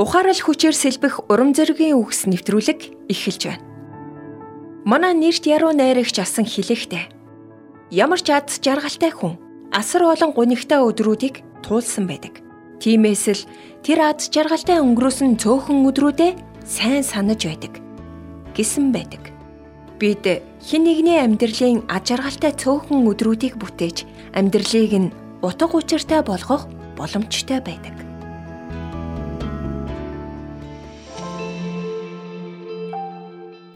ухаарал хүчээр сэлбэх урам зоригийн үгс нэвтрүүлэг эхэлж байна. Манай нэрт яруу найрагч асан хэлэхдээ ямар ч аз жаргалтай хүн асар олон гунигтай өдрүүдийг туулсан байдаг. Тиймээс л тэр аз жаргалтай өнгөрөөсөн цөөхөн өдрүүдэд сайн санаж байдаг гэсэн байдаг. Бид хин нэгний амьдралын аз жаргалтай цөөхөн өдрүүдийг бүтээж амьдралыг нь утга учиртай болгох боломжтой байдаг.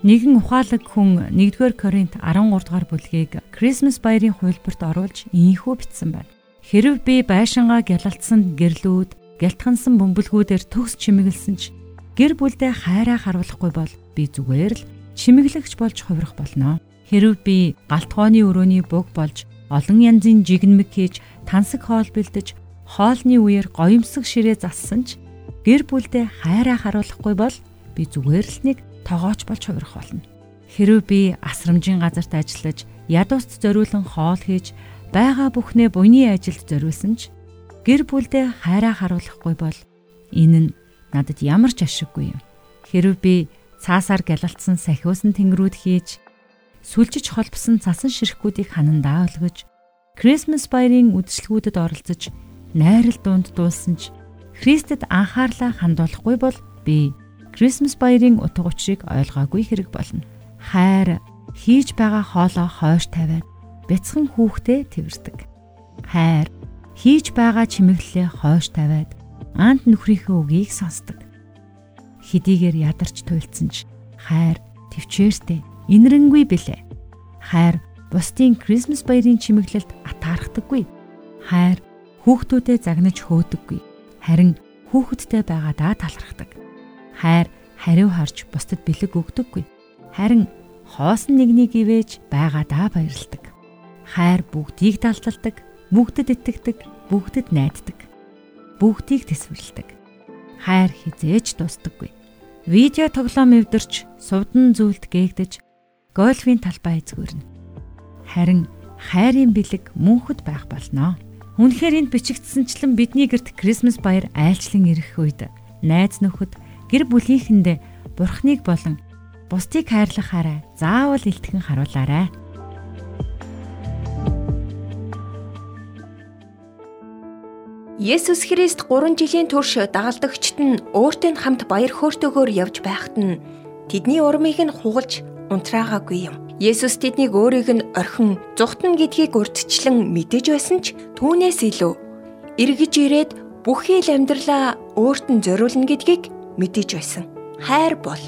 Нэгэн ухаалаг хүн 1-р Коринт 13 дугаар бүлгийг Christmas баярын хувилбарт оруулж ийхүү бичсэн байна. Хэрв би байшингаа гялалтсан гэрлүүд, гялтгансан бөмбөлгүүдээр төгс чимэглсэн ч гэр бүлдээ хайраа харуулахгүй бол би зүгээр л чимэглэгч болж хувирах болно. Хэрв би галтгооны өрөөний бүг болж олон янзын жигнэмэг хийж тансаг хоол бэлдэж хоолны үеэр гоёмсог ширээ зассан ч гэр бүлдээ хайраа харуулахгүй бол би зүгээр л нэг тогооч болж хувирах болно. Хэрв би асрамжийн газарт ажиллаж, ядууст зориулан хоол хийж, байгаа бүхнээ буйны ажилд зориулсан ч гэр бүлдээ хайраа харуулахгүй бол энэ нь надад ямар ч ашиггүй юм. Хэрв би цаасаар гялалтсан сахиусан тэнгэрүүд хийж, сүлжиж холбосон цасан ширхгүүдийг ханандаа өлгөж, Крисмас баярын үдшилгүүдэд оролцож, найрал дунд дуулсан ч Христэд анхаарлаа хандуулахгүй бол би Крисмас баярын утга учирыг ойлгоогүй хэрэг болно. Хайр хийж байгаа хоолоо хойш тавиад бяцхан хүүхдээ тэрвэрдэг. Хайр хийж байгаа чимэглэлээ хойш тавиад ант нөхрийнхөө үгийг сонсдог. Хэдийгээр ядарч туйлдсан ч хайр төвчээртэй инрэнгүй бэлээ. Хайр бусдын Крисмас баярын чимэглэлд атаархдаггүй. Хайр хүүхдүүдэд загнаж хөөдөггүй. Харин хүүхэдтэй байгаадаа талархдаг хайр хариу харж бусдад бэлэг өгдөггүй. Харин хоосон нэгнийг ивэж байгаадаа баярлдаг. Хайр бүгдийг далдалдаг, бүгдэд итгэдэг, бүгдэд найддаг. Бүгдийг тэсвэрлэдэг. Хайр хизээж дуустдаггүй. Видео тоглоом эвдэрч, сувдан зүйлд гээгдэж, гольфийн талбай эзгүүрнэ. Харин хайрын бэлэг мөнхөд байх болно. Үнэхээр энд бичигдсэнчлэн бидний гэрт Крисмас баяр айлчлан ирэх үед найз нөхөд гэр бүлийнхэндээ бурхныг болон бусдыг хайрлахаарай. Заавал илтгэн харуулаарай. Есүс Христ 3 жилийн турш дагалдагчд нь өөртөө хамт баяр хөөртэйгээр явж байхад нь тэдний урмыг нь хугалж унтраагаагүй юм. Есүс тэднийг өөрийг нь орхин зүхтэн гэдгийг урдчлан мэдэж байсан ч түүнээс илүү эргэж ирээд бүхий л амьдралаа өөрт нь зориулна гэдгийг мэдэж байсан. Хайр бол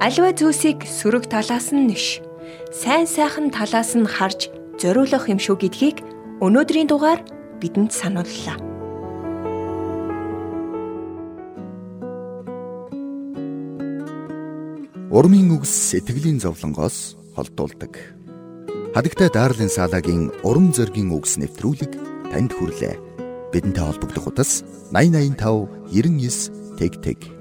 аливаа зүйлсийг сөрөг талаас нь нэш, сайн сайхан талаас нь харж зориулах юм шүү гэдгийг өнөөдрийн дугаар бидэнд санууллаа. Урмын үгс сэтгэлийн зовлонгоос холдуулдаг. Хадагтай Дарлин Салагийн урам зоригийн үгс нэвтрүүлэг танд хүрлээ. Бидэнтэй холбогдох утас 8085 99 тэг тэг